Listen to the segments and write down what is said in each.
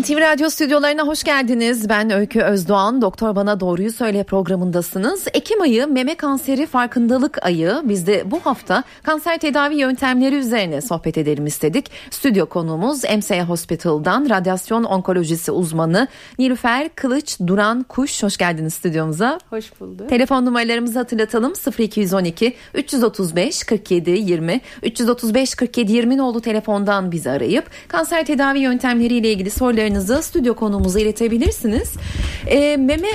NTV Radyo stüdyolarına hoş geldiniz. Ben Öykü Özdoğan. Doktor Bana Doğruyu Söyle programındasınız. Ekim ayı meme kanseri farkındalık ayı. Biz de bu hafta kanser tedavi yöntemleri üzerine sohbet edelim istedik. Stüdyo konuğumuz MSA Hospital'dan radyasyon onkolojisi uzmanı Nilüfer Kılıç Duran Kuş. Hoş geldiniz stüdyomuza. Hoş bulduk. Telefon numaralarımızı hatırlatalım. 0212 335 47 20 335 47 20 nolu telefondan bizi arayıp kanser tedavi yöntemleriyle ilgili soruları sorularınızı stüdyo konuğumuza iletebilirsiniz. E, meme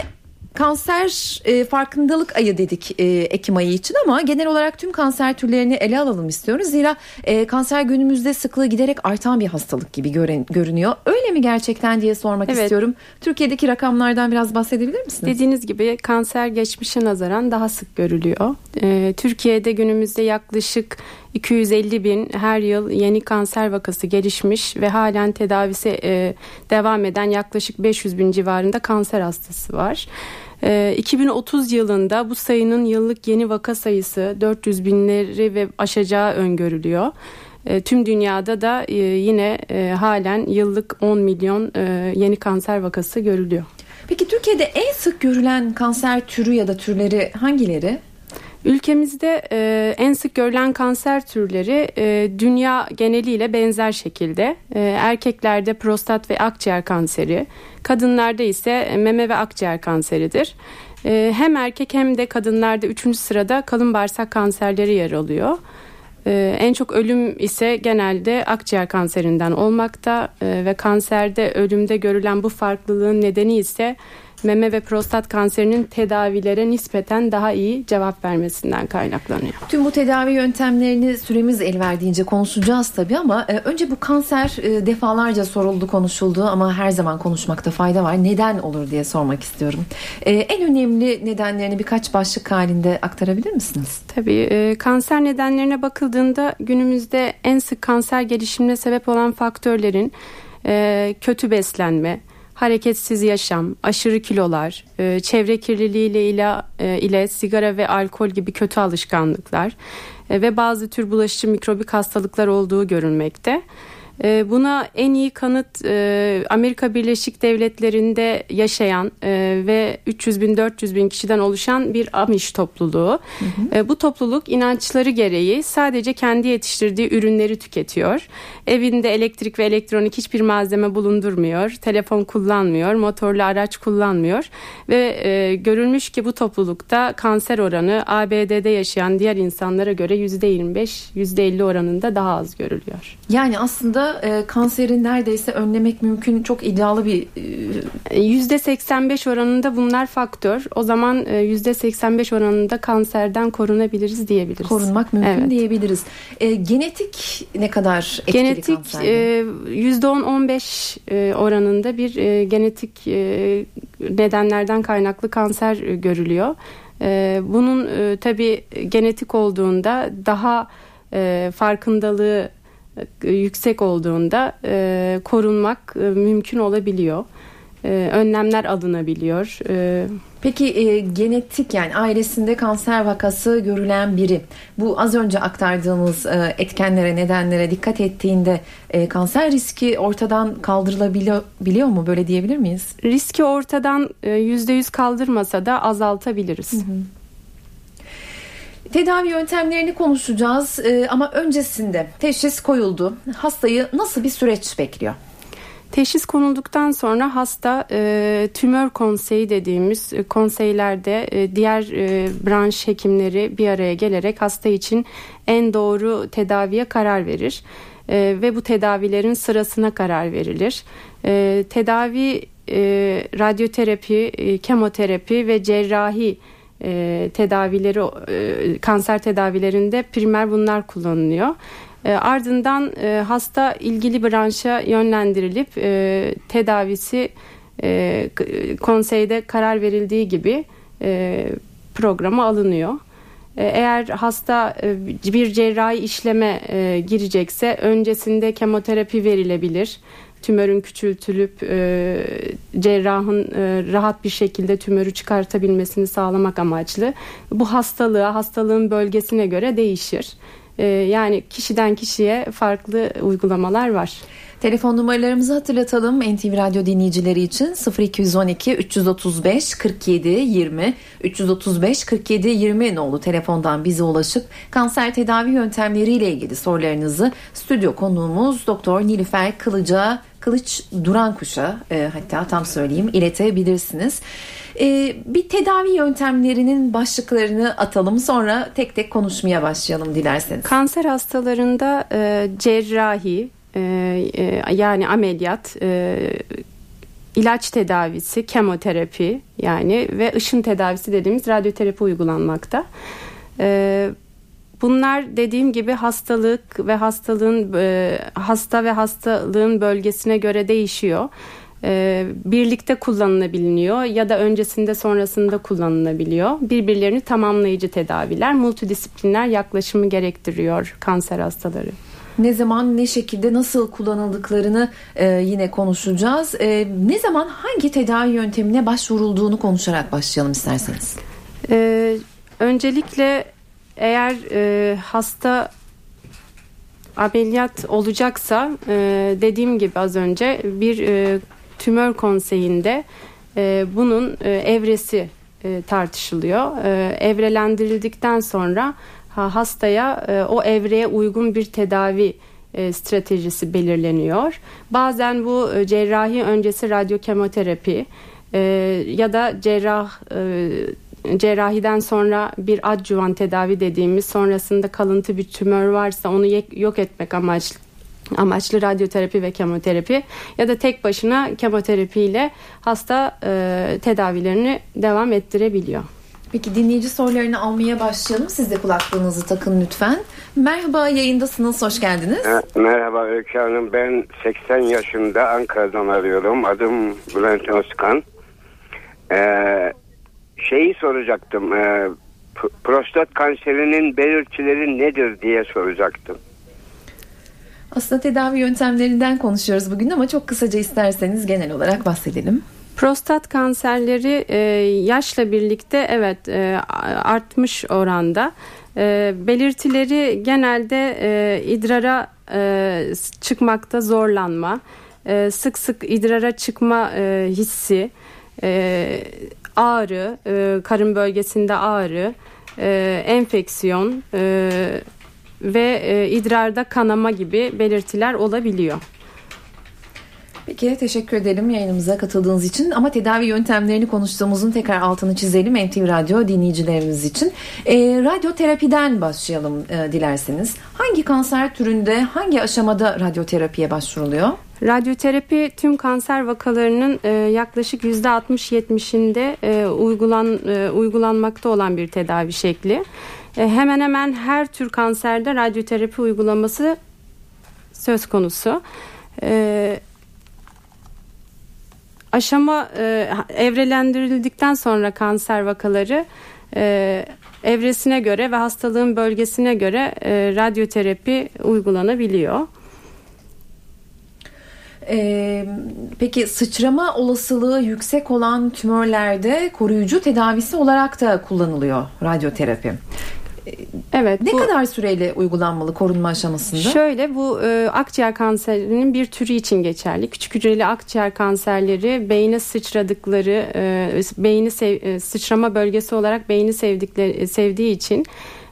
kanser e, farkındalık ayı dedik e, Ekim ayı için ama genel olarak tüm kanser türlerini ele alalım istiyoruz. Zira e, kanser günümüzde sıklığı giderek artan bir hastalık gibi gören, görünüyor. Öyle mi gerçekten diye sormak evet. istiyorum. Türkiye'deki rakamlardan biraz bahsedebilir misiniz? Dediğiniz gibi kanser geçmişe nazaran daha sık görülüyor. E, Türkiye'de günümüzde yaklaşık 250 bin her yıl yeni kanser vakası gelişmiş ve halen tedavisi e, devam eden yaklaşık 500 bin civarında kanser hastası var. 2030 ee, yılında bu sayının yıllık yeni vaka sayısı 400 binleri ve aşacağı öngörülüyor. Ee, tüm dünyada da e, yine e, halen yıllık 10 milyon e, yeni kanser vakası görülüyor. Peki Türkiye'de en sık görülen kanser türü ya da türleri hangileri? Ülkemizde e, en sık görülen kanser türleri e, dünya geneliyle benzer şekilde. E, erkeklerde prostat ve akciğer kanseri, kadınlarda ise meme ve akciğer kanseridir. E, hem erkek hem de kadınlarda üçüncü sırada kalın bağırsak kanserleri yer alıyor. E, en çok ölüm ise genelde akciğer kanserinden olmakta e, ve kanserde ölümde görülen bu farklılığın nedeni ise meme ve prostat kanserinin tedavilere nispeten daha iyi cevap vermesinden kaynaklanıyor. Tüm bu tedavi yöntemlerini süremiz el verdiğince konuşacağız tabii ama e, önce bu kanser e, defalarca soruldu konuşuldu ama her zaman konuşmakta fayda var. Neden olur diye sormak istiyorum. E, en önemli nedenlerini birkaç başlık halinde aktarabilir misiniz? Tabii kanser nedenlerine bakıldığında günümüzde en sık kanser gelişimine sebep olan faktörlerin kötü beslenme, hareketsiz yaşam, aşırı kilolar, e, çevre kirliliği ile, e, ile sigara ve alkol gibi kötü alışkanlıklar e, ve bazı tür bulaşıcı mikrobik hastalıklar olduğu görülmekte. Ee, buna en iyi kanıt e, Amerika Birleşik Devletleri'nde yaşayan e, ve 300 bin 400 bin kişiden oluşan bir Amish topluluğu. Hı hı. E, bu topluluk inançları gereği sadece kendi yetiştirdiği ürünleri tüketiyor. Evinde elektrik ve elektronik hiçbir malzeme bulundurmuyor. Telefon kullanmıyor, motorlu araç kullanmıyor ve görülmüş ki bu toplulukta kanser oranı ABD'de yaşayan diğer insanlara göre %25, %50 oranında daha az görülüyor. Yani aslında e, kanseri neredeyse önlemek mümkün. Çok iddialı bir... E, %85 oranında bunlar faktör. O zaman e, %85 oranında kanserden korunabiliriz diyebiliriz. Korunmak mümkün evet. diyebiliriz. E, genetik ne kadar etkili genetik, kanserde? E, %10-15 e, oranında bir e, genetik e, nedenlerden kaynaklı kanser e, görülüyor. E, bunun e, tabii genetik olduğunda daha e, farkındalığı e, yüksek olduğunda e, korunmak e, mümkün olabiliyor. E, önlemler alınabiliyor. E, Peki e, genetik yani ailesinde kanser vakası görülen biri bu az önce aktardığımız e, etkenlere nedenlere dikkat ettiğinde e, kanser riski ortadan kaldırılabiliyor biliyor mu böyle diyebilir miyiz? Riski ortadan yüzde yüz kaldırmasa da azaltabiliriz. Hı hı. Tedavi yöntemlerini konuşacağız e, ama öncesinde teşhis koyuldu. Hastayı nasıl bir süreç bekliyor? Teşhis konulduktan sonra hasta e, tümör konseyi dediğimiz e, konseylerde e, diğer e, branş hekimleri bir araya gelerek hasta için en doğru tedaviye karar verir. E, ve bu tedavilerin sırasına karar verilir. E, tedavi e, radyoterapi, e, kemoterapi ve cerrahi e, tedavileri e, kanser tedavilerinde primer bunlar kullanılıyor. E, ardından e, hasta ilgili branşa yönlendirilip e, tedavisi e, konseyde karar verildiği gibi e, programa alınıyor. E, eğer hasta e, bir cerrahi işleme e, girecekse öncesinde kemoterapi verilebilir tümörün küçültülüp e, cerrahın e, rahat bir şekilde tümörü çıkartabilmesini sağlamak amaçlı. Bu hastalığa, hastalığın bölgesine göre değişir. E, yani kişiden kişiye farklı uygulamalar var. Telefon numaralarımızı hatırlatalım NTV Radyo dinleyicileri için 0212 335 47 20 335 47 20 nolu telefondan bize ulaşıp kanser tedavi yöntemleriyle ilgili sorularınızı stüdyo konuğumuz Doktor Nilüfer Kılıca Kılıç Duran Kuş'a e, hatta tam söyleyeyim iletebilirsiniz. E, bir tedavi yöntemlerinin başlıklarını atalım sonra tek tek konuşmaya başlayalım dilerseniz. Kanser hastalarında e, cerrahi, yani ameliyat, e, ilaç tedavisi, kemoterapi yani ve ışın tedavisi dediğimiz radyoterapi uygulanmakta. E, bunlar dediğim gibi hastalık ve hastalığın e, hasta ve hastalığın bölgesine göre değişiyor. E, birlikte kullanılabiliyor ya da öncesinde sonrasında kullanılabiliyor. Birbirlerini tamamlayıcı tedaviler, multidisipliner yaklaşımı gerektiriyor kanser hastaları ne zaman ne şekilde nasıl kullanıldıklarını e, yine konuşacağız. E, ne zaman hangi tedavi yöntemine başvurulduğunu konuşarak başlayalım isterseniz. E, öncelikle eğer e, hasta ameliyat olacaksa e, dediğim gibi az önce bir e, tümör konseyinde e, bunun e, evresi e, tartışılıyor. E, evrelendirildikten sonra hastaya e, o evreye uygun bir tedavi e, stratejisi belirleniyor. Bazen bu e, cerrahi öncesi radyokemoterapi ya da cerrah cerrahiden sonra bir adjuvan tedavi dediğimiz sonrasında kalıntı bir tümör varsa onu yok etmek amaçlı amaçlı radyoterapi ve kemoterapi ya da tek başına kemoterapiyle hasta e, tedavilerini devam ettirebiliyor. Peki dinleyici sorularını almaya başlayalım. Siz de kulaklığınızı takın lütfen. Merhaba yayındasınız. Hoş geldiniz. Merhaba Öykü Hanım. Ben 80 yaşında Ankara'dan arıyorum. Adım Bülent Özkan. Ee, şeyi soracaktım. Ee, prostat kanserinin belirtileri nedir diye soracaktım. Aslında tedavi yöntemlerinden konuşuyoruz bugün ama çok kısaca isterseniz genel olarak bahsedelim. Prostat kanserleri e, yaşla birlikte evet e, artmış oranda. E, belirtileri genelde e, idrara e, çıkmakta zorlanma, e, sık sık idrara çıkma e, hissi, e, ağrı, e, karın bölgesinde ağrı, e, enfeksiyon e, ve e, idrarda kanama gibi belirtiler olabiliyor. Peki teşekkür edelim yayınımıza katıldığınız için ama tedavi yöntemlerini konuştuğumuzun tekrar altını çizelim NTV Radyo dinleyicilerimiz için. E, radyoterapiden başlayalım e, dilerseniz. Hangi kanser türünde hangi aşamada radyoterapiye başvuruluyor? Radyoterapi tüm kanser vakalarının e, yaklaşık %60-70'inde e, uygulan, e, uygulanmakta olan bir tedavi şekli. E, hemen hemen her tür kanserde radyoterapi uygulaması söz konusu. E, aşama e, evrelendirildikten sonra kanser vakaları e, evresine göre ve hastalığın bölgesine göre e, radyoterapi uygulanabiliyor. Ee, peki sıçrama olasılığı yüksek olan tümörlerde koruyucu tedavisi olarak da kullanılıyor radyoterapi. Evet. Ne bu, kadar süreyle uygulanmalı korunma aşamasında? Şöyle bu e, akciğer kanserinin bir türü için geçerli. Küçük hücreli akciğer kanserleri beyne sıçradıkları, e, beyni sev, e, sıçrama bölgesi olarak beyni sevdikleri e, sevdiği için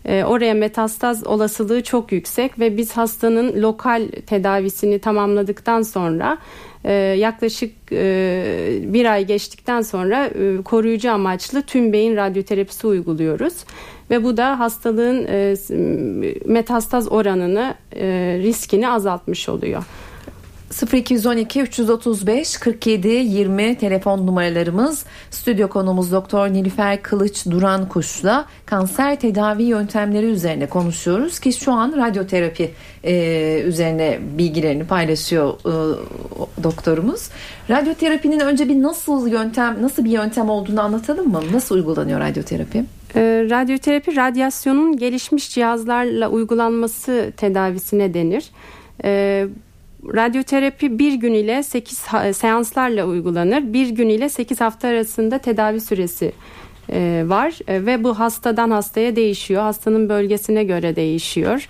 e, oraya metastaz olasılığı çok yüksek ve biz hastanın lokal tedavisini tamamladıktan sonra e, yaklaşık bir ay geçtikten sonra koruyucu amaçlı tüm beyin radyoterapisi uyguluyoruz ve bu da hastalığın e, metastaz oranını e, riskini azaltmış oluyor. 0212 335 47 20 telefon numaralarımız. Stüdyo konumuz Doktor Nilüfer Kılıç Duran Kuş'la kanser tedavi yöntemleri üzerine konuşuyoruz ki şu an radyoterapi e, üzerine bilgilerini paylaşıyor e, doktorumuz. Radyoterapinin önce bir nasıl yöntem, nasıl bir yöntem olduğunu anlatalım mı? Nasıl uygulanıyor radyoterapi? E, radyoterapi radyasyonun gelişmiş cihazlarla uygulanması tedavisine denir. E, radyoterapi bir gün ile 8 seanslarla uygulanır. Bir gün ile 8 hafta arasında tedavi süresi e, var e, ve bu hastadan hastaya değişiyor. Hastanın bölgesine göre değişiyor.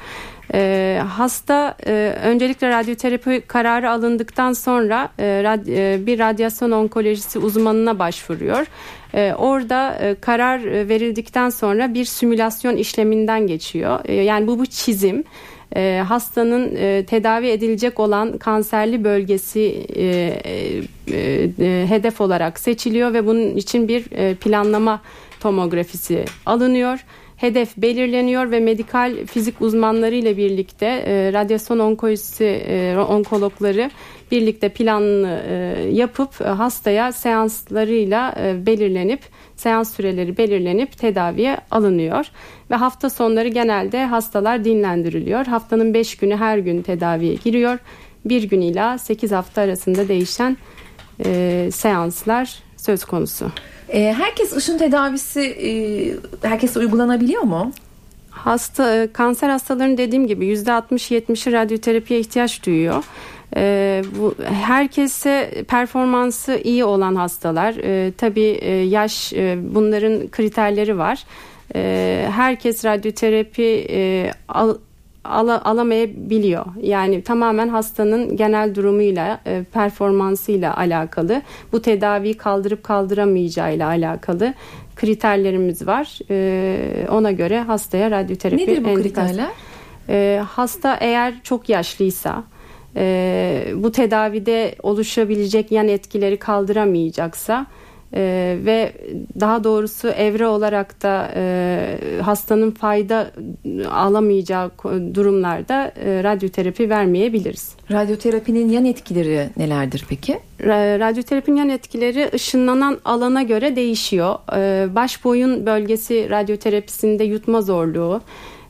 Hasta e, öncelikle radyoterapi kararı alındıktan sonra e, bir radyasyon onkolojisi uzmanına başvuruyor. E, orada e, karar verildikten sonra bir simülasyon işleminden geçiyor. E, yani bu bu çizim e, hastanın e, tedavi edilecek olan kanserli bölgesi e, e, e, hedef olarak seçiliyor ve bunun için bir e, planlama tomografisi alınıyor hedef belirleniyor ve medikal fizik uzmanları ile birlikte e, radyasyon onkolojisi e, onkologları birlikte planını e, yapıp e, hastaya seanslarıyla e, belirlenip seans süreleri belirlenip tedaviye alınıyor ve hafta sonları genelde hastalar dinlendiriliyor. Haftanın 5 günü her gün tedaviye giriyor. Bir gün ila 8 hafta arasında değişen e, seanslar söz konusu. E, herkes ışın tedavisi e, herkese uygulanabiliyor mu? Hasta e, kanser hastalarının dediğim gibi %60-70'i radyoterapiye ihtiyaç duyuyor. E, bu herkese performansı iyi olan hastalar. E, tabii e, yaş e, bunların kriterleri var. E, herkes radyoterapi e, al, al, alamayabiliyor. Yani tamamen hastanın genel durumuyla, e, performansıyla alakalı. Bu tedaviyi kaldırıp kaldıramayacağıyla alakalı kriterlerimiz var. E, ona göre hastaya radyoterapi Nedir bu kriterler? E, hasta eğer çok yaşlıysa, e, bu tedavide oluşabilecek yan etkileri kaldıramayacaksa ee, ve daha doğrusu evre olarak da e, hastanın fayda alamayacağı durumlarda e, radyoterapi vermeyebiliriz. Radyoterapinin yan etkileri nelerdir peki? Radyoterapinin yan etkileri ışınlanan alana göre değişiyor. E, baş boyun bölgesi radyoterapisinde yutma zorluğu,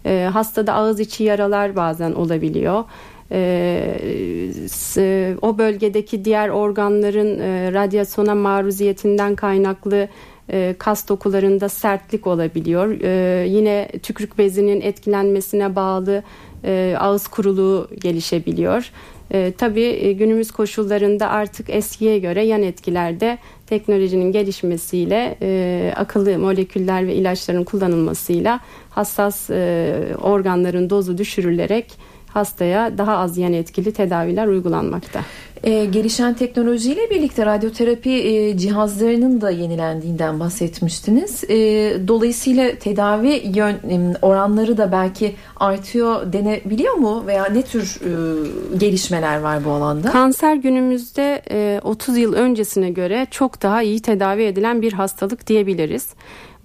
e, hastada ağız içi yaralar bazen olabiliyor. Ee, o bölgedeki diğer organların e, radyasyona maruziyetinden kaynaklı e, kas dokularında sertlik olabiliyor. E, yine tükürük bezinin etkilenmesine bağlı e, ağız kuruluğu gelişebiliyor. E, tabii günümüz koşullarında artık eskiye göre yan etkilerde teknolojinin gelişmesiyle e, akıllı moleküller ve ilaçların kullanılmasıyla hassas e, organların dozu düşürülerek hastaya daha az yan etkili tedaviler uygulanmakta. Ee, gelişen teknolojiyle birlikte radyoterapi e, cihazlarının da yenilendiğinden bahsetmiştiniz. E, dolayısıyla tedavi yön, oranları da belki artıyor denebiliyor mu veya ne tür e, gelişmeler var bu alanda? Kanser günümüzde e, 30 yıl öncesine göre çok daha iyi tedavi edilen bir hastalık diyebiliriz.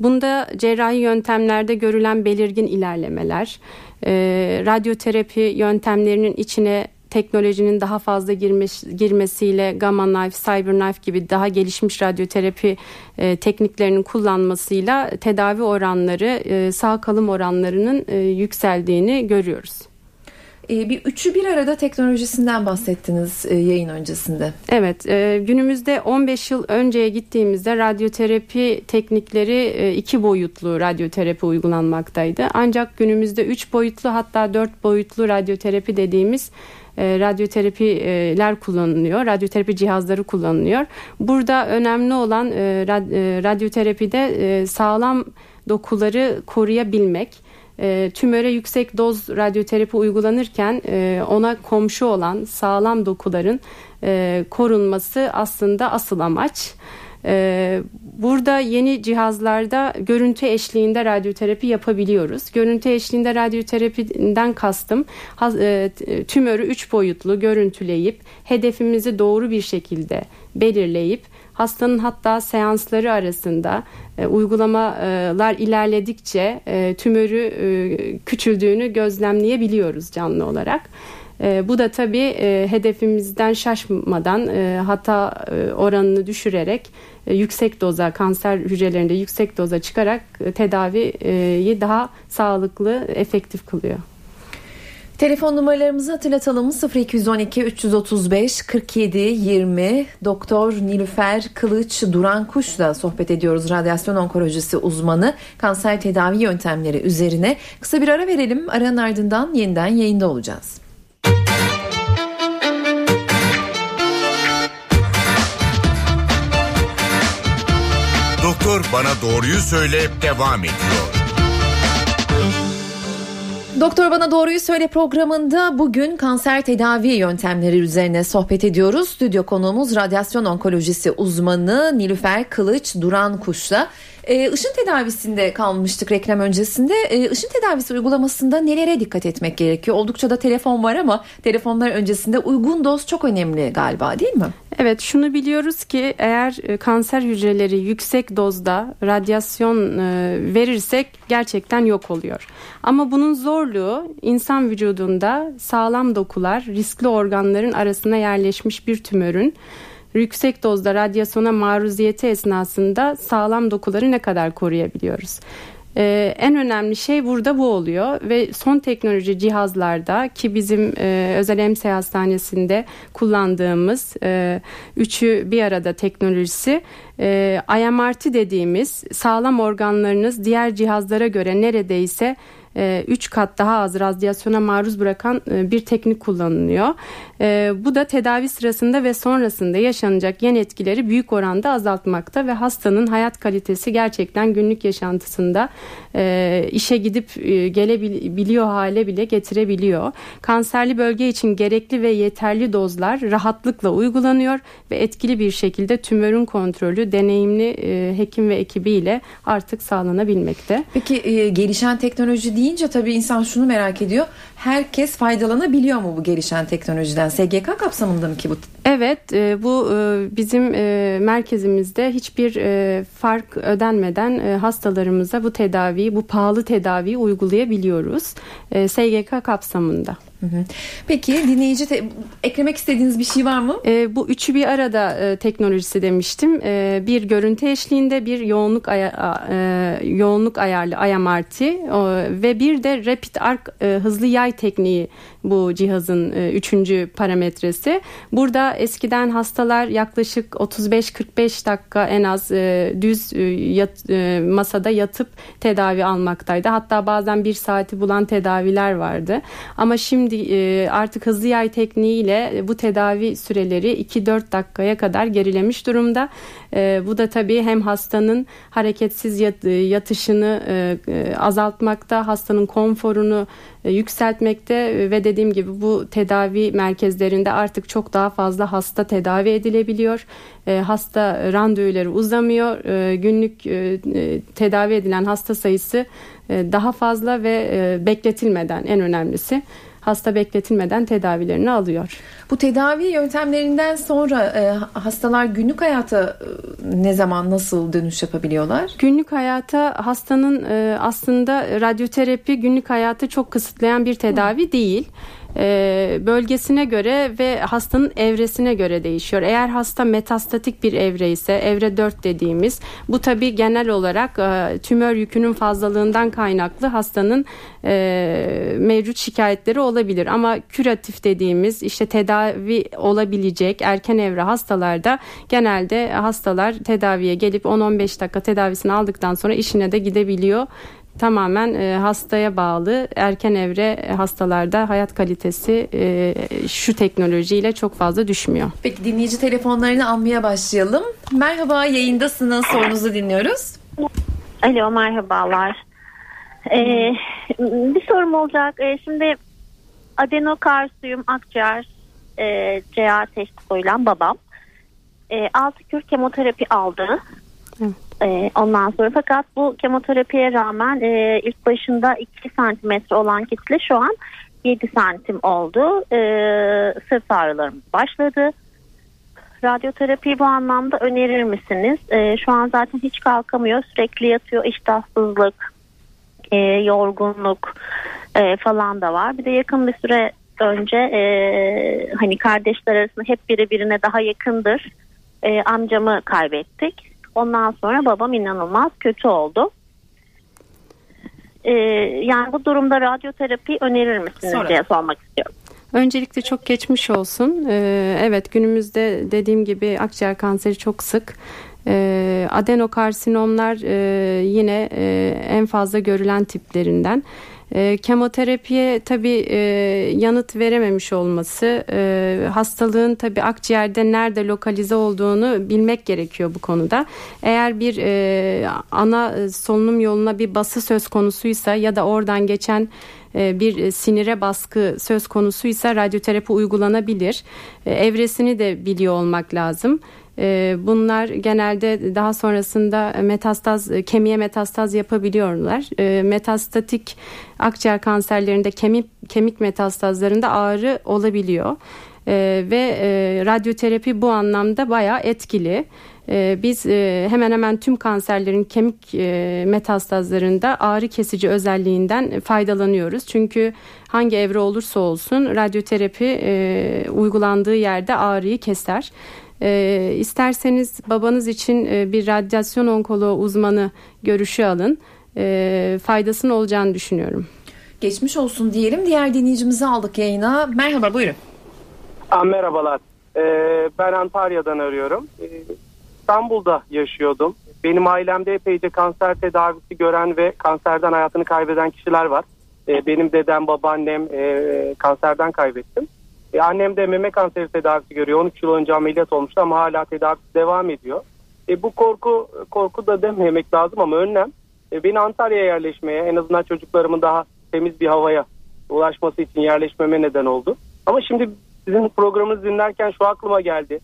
Bunda cerrahi yöntemlerde görülen belirgin ilerlemeler, e, radyoterapi yöntemlerinin içine teknolojinin daha fazla girmiş, girmesiyle gamma knife, cyber knife gibi daha gelişmiş radyoterapi e, tekniklerinin kullanmasıyla tedavi oranları, e, sağ kalım oranlarının e, yükseldiğini görüyoruz. E, bir üçü bir arada teknolojisinden bahsettiniz e, yayın öncesinde. Evet, e, günümüzde 15 yıl önceye gittiğimizde radyoterapi teknikleri iki boyutlu radyoterapi uygulanmaktaydı. Ancak günümüzde üç boyutlu hatta dört boyutlu radyoterapi dediğimiz radyoterapiler kullanılıyor. Radyoterapi cihazları kullanılıyor. Burada önemli olan radyoterapide sağlam dokuları koruyabilmek e, tümöre yüksek doz radyoterapi uygulanırken e, ona komşu olan sağlam dokuların e, korunması aslında asıl amaç. Ee, burada yeni cihazlarda görüntü eşliğinde radyoterapi yapabiliyoruz. Görüntü eşliğinde radyoterapiden kastım e, tümörü üç boyutlu görüntüleyip hedefimizi doğru bir şekilde belirleyip hastanın hatta seansları arasında e, uygulamalar ilerledikçe e, tümörü e, küçüldüğünü gözlemleyebiliyoruz canlı olarak. E, bu da tabii e, hedefimizden şaşmadan e, hata e, oranını düşürerek e, yüksek doza kanser hücrelerinde yüksek doza çıkarak e, tedaviyi daha sağlıklı, efektif kılıyor. Telefon numaralarımızı hatırlatalım 0212 335 47 20 Doktor Nilüfer Kılıç Duran Kuş'la sohbet ediyoruz. Radyasyon onkolojisi uzmanı kanser tedavi yöntemleri üzerine. Kısa bir ara verelim. Aranın ardından yeniden yayında olacağız. Doktor Bana Doğruyu Söyle devam ediyor. Doktor Bana Doğruyu Söyle programında bugün kanser tedavi yöntemleri üzerine sohbet ediyoruz. Stüdyo konuğumuz radyasyon onkolojisi uzmanı Nilüfer Kılıç Duran Kuş'la. Ee, ışın tedavisinde kalmıştık reklam öncesinde. Ee, ışın tedavisi uygulamasında nelere dikkat etmek gerekiyor? Oldukça da telefon var ama telefonlar öncesinde uygun doz çok önemli galiba değil mi? Evet şunu biliyoruz ki eğer e, kanser hücreleri yüksek dozda radyasyon e, verirsek gerçekten yok oluyor. Ama bunun zorluğu insan vücudunda sağlam dokular riskli organların arasına yerleşmiş bir tümörün yüksek dozda radyasyona maruziyeti esnasında sağlam dokuları ne kadar koruyabiliyoruz? Ee, en önemli şey burada bu oluyor ve son teknoloji cihazlarda ki bizim e, özel EMS hastanesinde kullandığımız e, üçü bir arada teknolojisi e, IMRT dediğimiz sağlam organlarınız diğer cihazlara göre neredeyse 3 e, kat daha az radyasyona maruz bırakan e, bir teknik kullanılıyor. E, bu da tedavi sırasında ve sonrasında yaşanacak yan etkileri büyük oranda azaltmakta ve hastanın hayat kalitesi gerçekten günlük yaşantısında işe gidip gelebiliyor hale bile getirebiliyor. Kanserli bölge için gerekli ve yeterli dozlar rahatlıkla uygulanıyor ve etkili bir şekilde tümörün kontrolü deneyimli hekim ve ekibiyle artık sağlanabilmekte. Peki gelişen teknoloji deyince tabii insan şunu merak ediyor. Herkes faydalanabiliyor mu bu gelişen teknolojiden? SGK kapsamında mı ki bu? Evet e, bu e, bizim e, merkezimizde hiçbir fark ödenmeden hastalarımıza bu tedaviyi, bu pahalı tedaviyi uygulayabiliyoruz. SGK kapsamında. Peki dinleyici te- eklemek istediğiniz bir şey var mı? E, bu üçü bir arada e, teknolojisi demiştim. E, bir görüntü eşliğinde bir yoğunluk aya- e, yoğunluk ayarlı IMRT e, ve bir de Rapid Arc e, hızlı yay tekniği bu cihazın e, üçüncü parametresi. Burada eskiden hastalar yaklaşık 35-45 dakika en az e, düz e, yat, e, masada yatıp tedavi almaktaydı. Hatta bazen bir saati bulan tedaviler vardı. Ama şimdi e, artık hızlı yay tekniğiyle bu tedavi süreleri 2-4 dakikaya kadar gerilemiş durumda. E, bu da tabii hem hastanın hareketsiz yat, yatışını e, e, azaltmakta, hastanın konforunu e, yükseltmekte ve dediğim gibi bu tedavi merkezlerinde artık çok daha fazla hasta tedavi edilebiliyor. E, hasta randevuları uzamıyor. E, günlük tedavi edilen hasta sayısı daha fazla ve bekletilmeden en önemlisi hasta bekletilmeden tedavilerini alıyor. Bu tedavi yöntemlerinden sonra e, hastalar günlük hayata e, ne zaman nasıl dönüş yapabiliyorlar? Günlük hayata hastanın e, aslında radyoterapi günlük hayatı çok kısıtlayan bir tedavi Hı. değil bölgesine göre ve hastanın evresine göre değişiyor. Eğer hasta metastatik bir evre ise evre 4 dediğimiz bu tabi genel olarak e, tümör yükünün fazlalığından kaynaklı hastanın e, mevcut şikayetleri olabilir. Ama küratif dediğimiz işte tedavi olabilecek erken evre hastalarda genelde hastalar tedaviye gelip 10-15 dakika tedavisini aldıktan sonra işine de gidebiliyor tamamen e, hastaya bağlı erken evre hastalarda hayat kalitesi e, şu teknolojiyle çok fazla düşmüyor. Peki dinleyici telefonlarını almaya başlayalım. Merhaba yayındasınız sorunuzu dinliyoruz. Alo merhabalar. Ee, bir sorum olacak. Ee, şimdi adenokarsiyum akciğer e, CA teşhis koyulan babam. E, 6 kür kemoterapi aldı. Evet. E, ondan sonra fakat bu kemoterapiye rağmen e, ilk başında 2 santimetre olan kitle şu an 7 santim oldu. E, sırt ağrılarım başladı. Radyoterapiyi bu anlamda önerir misiniz? E, şu an zaten hiç kalkamıyor. Sürekli yatıyor. iştahsızlık, e, yorgunluk e, falan da var. Bir de yakın bir süre önce e, hani kardeşler arasında hep biri birine daha yakındır. E, amcamı kaybettik. Ondan sonra babam inanılmaz kötü oldu. Ee, yani bu durumda radyoterapi önerir misiniz Sonra. diye sormak istiyorum. Öncelikle çok geçmiş olsun. Ee, evet günümüzde dediğim gibi akciğer kanseri çok sık. E, adenokarsinomlar e, yine e, en fazla görülen tiplerinden. E, kemoterapiye tabii e, yanıt verememiş olması e, hastalığın tabii akciğerde nerede lokalize olduğunu bilmek gerekiyor bu konuda. Eğer bir e, ana solunum yoluna bir bası söz konusuysa ya da oradan geçen e, bir sinire baskı söz konusuysa radyoterapi uygulanabilir. E, evresini de biliyor olmak lazım. E, bunlar genelde daha sonrasında metastaz kemiğe metastaz yapabiliyorlar. Metastatik akciğer kanserlerinde kemik kemik metastazlarında ağrı olabiliyor. Ve radyoterapi bu anlamda bayağı etkili. Ee, biz e, hemen hemen tüm kanserlerin kemik e, metastazlarında ağrı kesici özelliğinden faydalanıyoruz. Çünkü hangi evre olursa olsun radyoterapi e, uygulandığı yerde ağrıyı keser. İsterseniz babanız için bir radyasyon onkoloğu uzmanı görüşü alın. Faydasının olacağını düşünüyorum. Geçmiş olsun diyelim. Diğer dinleyicimizi aldık yayına. Merhaba buyurun. Aa, merhabalar. Ee, ben Antalya'dan arıyorum. Ee, İstanbul'da yaşıyordum. Benim ailemde epeyce kanser tedavisi gören ve kanserden hayatını kaybeden kişiler var. E, benim dedem, babaannem e, kanserden kaybettim. E, annem de meme kanseri tedavisi görüyor. 13 yıl önce ameliyat olmuştu ama hala tedavisi devam ediyor. E, bu korku korku da dememek lazım ama önlem. E, beni Antalya'ya yerleşmeye en azından çocuklarımın daha temiz bir havaya ulaşması için yerleşmeme neden oldu. Ama şimdi sizin programınızı dinlerken şu aklıma geldi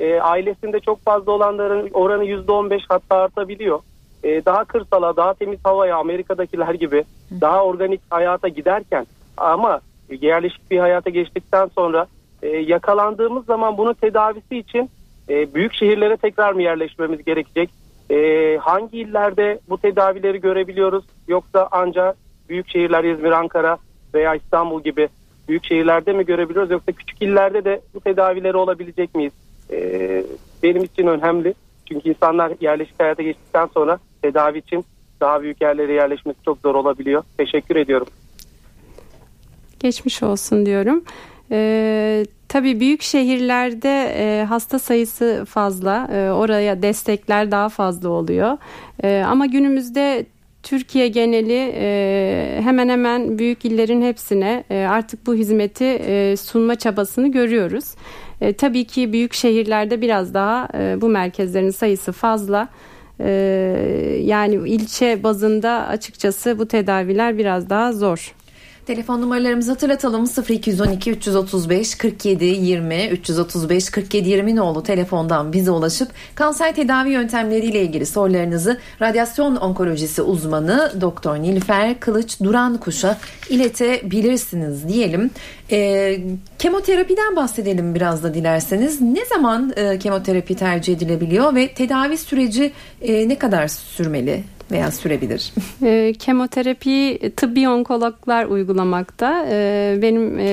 e, ailesinde çok fazla olanların oranı yüzde on beş hatta artabiliyor. E, daha kırsala, daha temiz havaya Amerika'dakiler gibi daha organik hayata giderken ama yerleşik bir hayata geçtikten sonra e, yakalandığımız zaman bunun tedavisi için e, büyük şehirlere tekrar mı yerleşmemiz gerekecek? E, hangi illerde bu tedavileri görebiliyoruz? Yoksa ancak büyük şehirler İzmir, Ankara veya İstanbul gibi büyük şehirlerde mi görebiliyoruz? Yoksa küçük illerde de bu tedavileri olabilecek miyiz? e, benim için önemli. Çünkü insanlar yerleşik hayata geçtikten sonra tedavi için daha büyük yerlere yerleşmesi çok zor olabiliyor. Teşekkür ediyorum. Geçmiş olsun diyorum. Ee, tabii büyük şehirlerde e, hasta sayısı fazla. E, oraya destekler daha fazla oluyor. E, ama günümüzde Türkiye geneli e, hemen hemen büyük illerin hepsine e, artık bu hizmeti e, sunma çabasını görüyoruz. E, tabii ki büyük şehirlerde biraz daha e, bu merkezlerin sayısı fazla. E, yani ilçe bazında açıkçası bu tedaviler biraz daha zor. Telefon numaralarımızı hatırlatalım 0212 335 47 20 335 47 20 nolu telefondan bize ulaşıp kanser tedavi yöntemleriyle ilgili sorularınızı radyasyon onkolojisi uzmanı Doktor Nilfer Kılıç Duran Kuş'a iletebilirsiniz diyelim. E, kemoterapiden bahsedelim biraz da dilerseniz. Ne zaman e, kemoterapi tercih edilebiliyor ve tedavi süreci e, ne kadar sürmeli? Veya sürebilir? E, kemoterapi tıbbi onkologlar uygulamakta. E, benim e,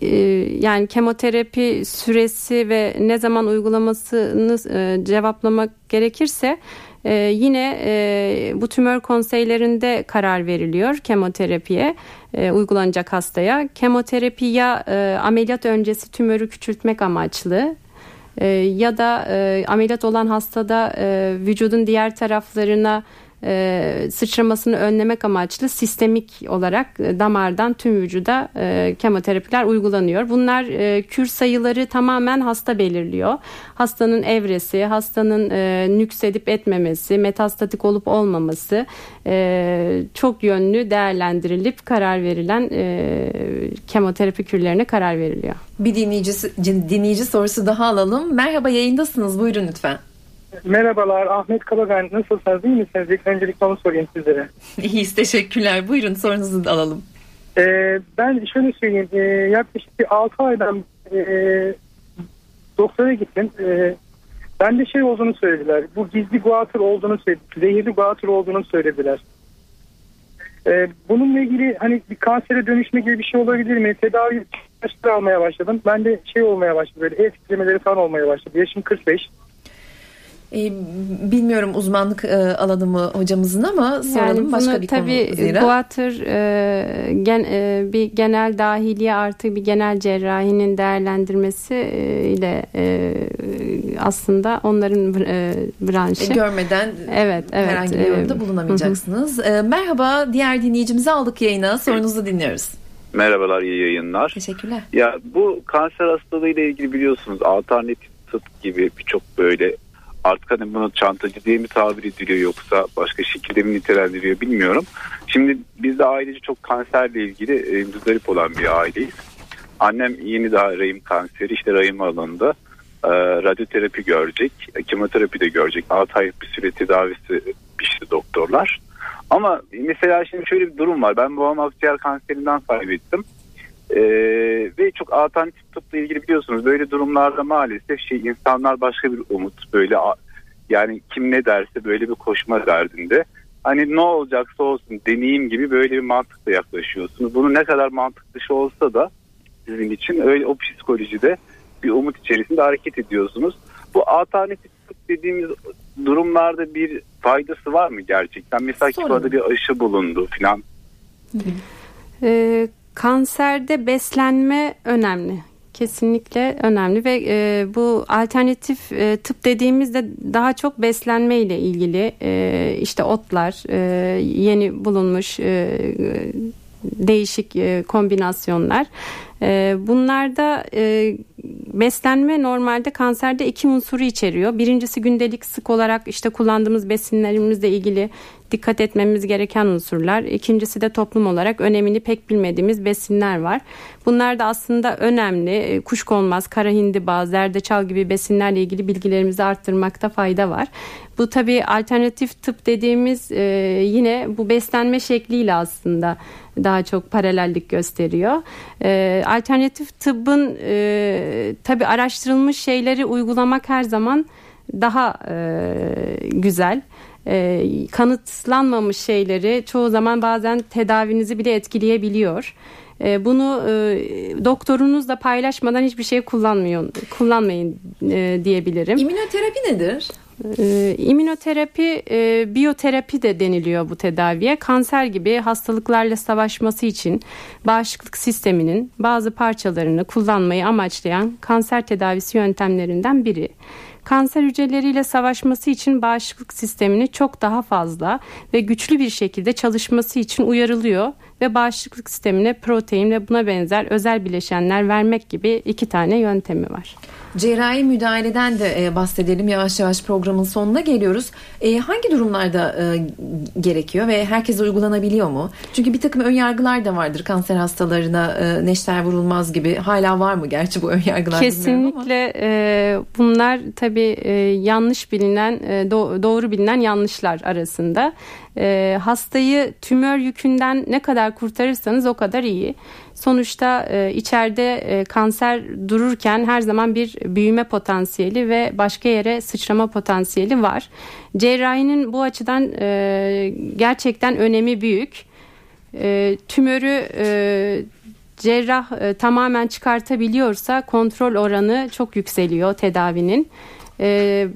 e, yani kemoterapi süresi ve ne zaman uygulamasını e, cevaplamak gerekirse ee, yine e, bu tümör konseylerinde karar veriliyor kemoterapiye e, uygulanacak hastaya. Kemoterapi ya e, ameliyat öncesi tümörü küçültmek amaçlı e, ya da e, ameliyat olan hastada e, vücudun diğer taraflarına e, sıçramasını önlemek amaçlı sistemik olarak e, damardan tüm vücuda e, kemoterapiler uygulanıyor. Bunlar e, kür sayıları tamamen hasta belirliyor. Hastanın evresi, hastanın e, nüksedip etmemesi, metastatik olup olmaması e, çok yönlü değerlendirilip karar verilen e, kemoterapi kürlerine karar veriliyor. Bir dinleyici, dinleyici sorusu daha alalım. Merhaba yayındasınız buyurun lütfen. Merhabalar Ahmet Kalagan nasılsınız iyi misiniz? İlk öncelikle onu sorayım sizlere. İyiyiz teşekkürler buyurun sorunuzu da alalım. Ee, ben şöyle söyleyeyim e, yaklaşık bir 6 aydan e, doktora gittim. E, ben de şey olduğunu söylediler. Bu gizli guatr olduğunu söylediler. Zehirli guatr olduğunu söylediler. E, bununla ilgili hani bir kansere dönüşme gibi bir şey olabilir mi? Tedavi almaya başladım. Ben de şey olmaya başladı böyle el titremeleri falan olmaya başladı. Yaşım 45. E, bilmiyorum uzmanlık e, alanı mı hocamızın ama soralım yani başka bir tabii, konu zira. Guatr e, gen, e, bir genel dahiliye artı bir genel cerrahinin değerlendirmesi e, ile e, aslında onların e, branşı. E, görmeden evet, evet, herhangi bir yorumda bulunamayacaksınız. E, merhaba diğer dinleyicimizi aldık yayına sorunuzu dinliyoruz. Merhabalar iyi yayınlar. Teşekkürler. Ya bu kanser hastalığı ile ilgili biliyorsunuz alternatif tıp gibi birçok böyle artık hani bunu çantacı diye mi tabir ediliyor yoksa başka şekilde mi nitelendiriyor bilmiyorum. Şimdi biz de ailece çok kanserle ilgili e, müzdarip olan bir aileyiz. Annem yeni daha rahim kanseri işte rahim alanında e, radyoterapi görecek, kemoterapi de görecek. 6 ay bir süre tedavisi pişti doktorlar. Ama mesela şimdi şöyle bir durum var. Ben babam akciğer kanserinden kaybettim. Ee, ve çok alternatif tıpla ilgili biliyorsunuz böyle durumlarda maalesef şey insanlar başka bir umut böyle yani kim ne derse böyle bir koşma derdinde. Hani ne olacaksa olsun deneyim gibi böyle bir mantıkla yaklaşıyorsunuz. Bunu ne kadar mantık dışı olsa da sizin için öyle o psikolojide bir umut içerisinde hareket ediyorsunuz. Bu alternatif dediğimiz durumlarda bir faydası var mı gerçekten? Mesela Küba'da bir aşı bulundu filan. Ee, kanserde beslenme önemli. Kesinlikle önemli ve e, bu alternatif e, tıp dediğimizde daha çok beslenme ile ilgili e, işte otlar, e, yeni bulunmuş e, değişik e, kombinasyonlar. E, bunlarda e, beslenme normalde kanserde iki unsuru içeriyor. Birincisi gündelik sık olarak işte kullandığımız besinlerimizle ilgili dikkat etmemiz gereken unsurlar. İkincisi de toplum olarak önemini pek bilmediğimiz besinler var. Bunlar da aslında önemli. E, kuşkonmaz, kara hindiba, zerdeçal gibi besinlerle ilgili bilgilerimizi arttırmakta fayda var. Bu tabii alternatif tıp dediğimiz e, yine bu beslenme şekliyle aslında daha çok paralellik gösteriyor. E, alternatif tıbbın e, tabii araştırılmış şeyleri uygulamak her zaman daha e, güzel e, kanıtlanmamış şeyleri çoğu zaman bazen tedavinizi bile etkileyebiliyor. E, bunu e, doktorunuzla paylaşmadan hiçbir şey kullanmıyor, kullanmayın e, diyebilirim. İmmünoterapi nedir? E, immünoterapi, e, biyoterapi de deniliyor bu tedaviye. Kanser gibi hastalıklarla savaşması için bağışıklık sisteminin bazı parçalarını kullanmayı amaçlayan kanser tedavisi yöntemlerinden biri kanser hücreleriyle savaşması için bağışıklık sistemini çok daha fazla ve güçlü bir şekilde çalışması için uyarılıyor ve bağışıklık sistemine protein ve buna benzer özel bileşenler vermek gibi iki tane yöntemi var. Cerrahi müdahaleden de e, bahsedelim. Yavaş yavaş programın sonuna geliyoruz. E, hangi durumlarda e, gerekiyor ve herkes uygulanabiliyor mu? Çünkü bir takım ön yargılar da vardır. Kanser hastalarına e, neşter vurulmaz gibi. Hala var mı gerçi bu ön yargılar? Kesinlikle e, bunlar tabii e, yanlış bilinen, e, do- doğru bilinen yanlışlar arasında. E, hastayı tümör yükünden ne kadar kurtarırsanız o kadar iyi. Sonuçta e, içeride e, kanser dururken her zaman bir büyüme potansiyeli ve başka yere sıçrama potansiyeli var. Cerrahinin bu açıdan e, gerçekten önemi büyük. E, tümörü e, cerrah e, tamamen çıkartabiliyorsa kontrol oranı çok yükseliyor tedavinin. E,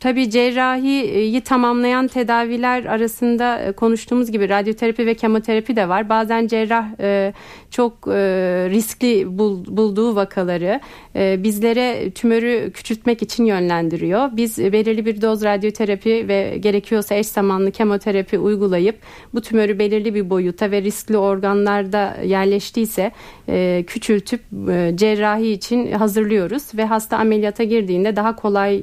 Tabii cerrahiyi tamamlayan tedaviler arasında e, konuştuğumuz gibi radyoterapi ve kemoterapi de var. Bazen cerrah e, çok e, riskli bulduğu vakaları bizlere tümörü küçültmek için yönlendiriyor. Biz belirli bir doz radyoterapi ve gerekiyorsa eş zamanlı kemoterapi uygulayıp bu tümörü belirli bir boyuta ve riskli organlarda yerleştiyse küçültüp cerrahi için hazırlıyoruz ve hasta ameliyata girdiğinde daha kolay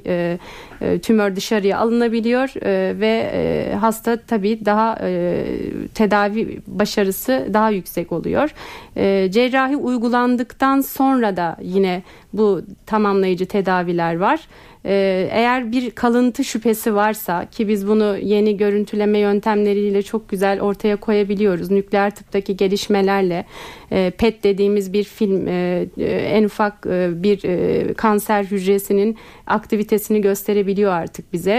tümör dışarıya alınabiliyor e, ve e, hasta tabii daha e, tedavi başarısı daha yüksek oluyor. E, cerrahi uygulandıktan sonra da yine bu tamamlayıcı tedaviler var. Ee, eğer bir kalıntı şüphesi varsa ki biz bunu yeni görüntüleme yöntemleriyle çok güzel ortaya koyabiliyoruz. Nükleer tıptaki gelişmelerle e, PET dediğimiz bir film e, e, en ufak bir kanser hücresinin aktivitesini gösterebiliyor artık bize.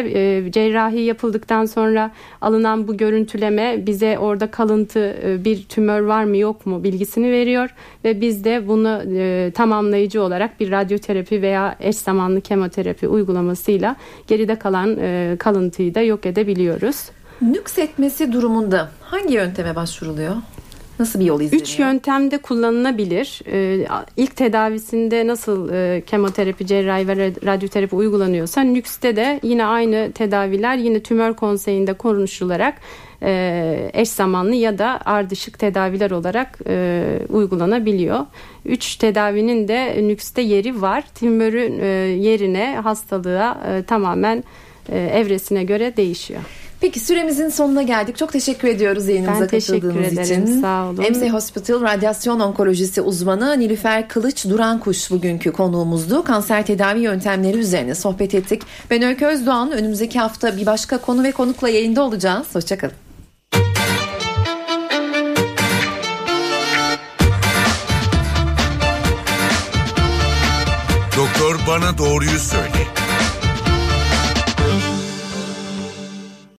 Cerrahi yapıldıktan sonra alınan bu görüntüleme bize orada kalıntı bir tümör var mı yok mu bilgisini veriyor ve biz de bunu tamamlayıcı olarak bir radyoterapi veya eş zamanlı kemoterapi uygulamasıyla geride kalan e, kalıntıyı da yok edebiliyoruz. Nüksetmesi durumunda hangi yönteme başvuruluyor? Nasıl bir yol izleniyor? Üç yöntemde kullanılabilir. Ee, ilk tedavisinde nasıl e, kemoterapi, cerrahi ve radyoterapi uygulanıyorsa NÜKS'te de yine aynı tedaviler yine tümör konseyinde konuşularak e, eş zamanlı ya da ardışık tedaviler olarak e, uygulanabiliyor. Üç tedavinin de NÜKS'te yeri var. Tümörün e, yerine hastalığa e, tamamen e, evresine göre değişiyor. Peki süremizin sonuna geldik. Çok teşekkür ediyoruz yayınımıza ben teşekkür katıldığınız ederim. için. Sağ olun. MC Hospital Radyasyon Onkolojisi uzmanı Nilüfer Kılıç Durankuş bugünkü konuğumuzdu. Kanser tedavi yöntemleri üzerine sohbet ettik. Ben Öykü Özdoğan. Önümüzdeki hafta bir başka konu ve konukla yayında olacağız. Hoşçakalın. Doktor bana doğruyu söyle.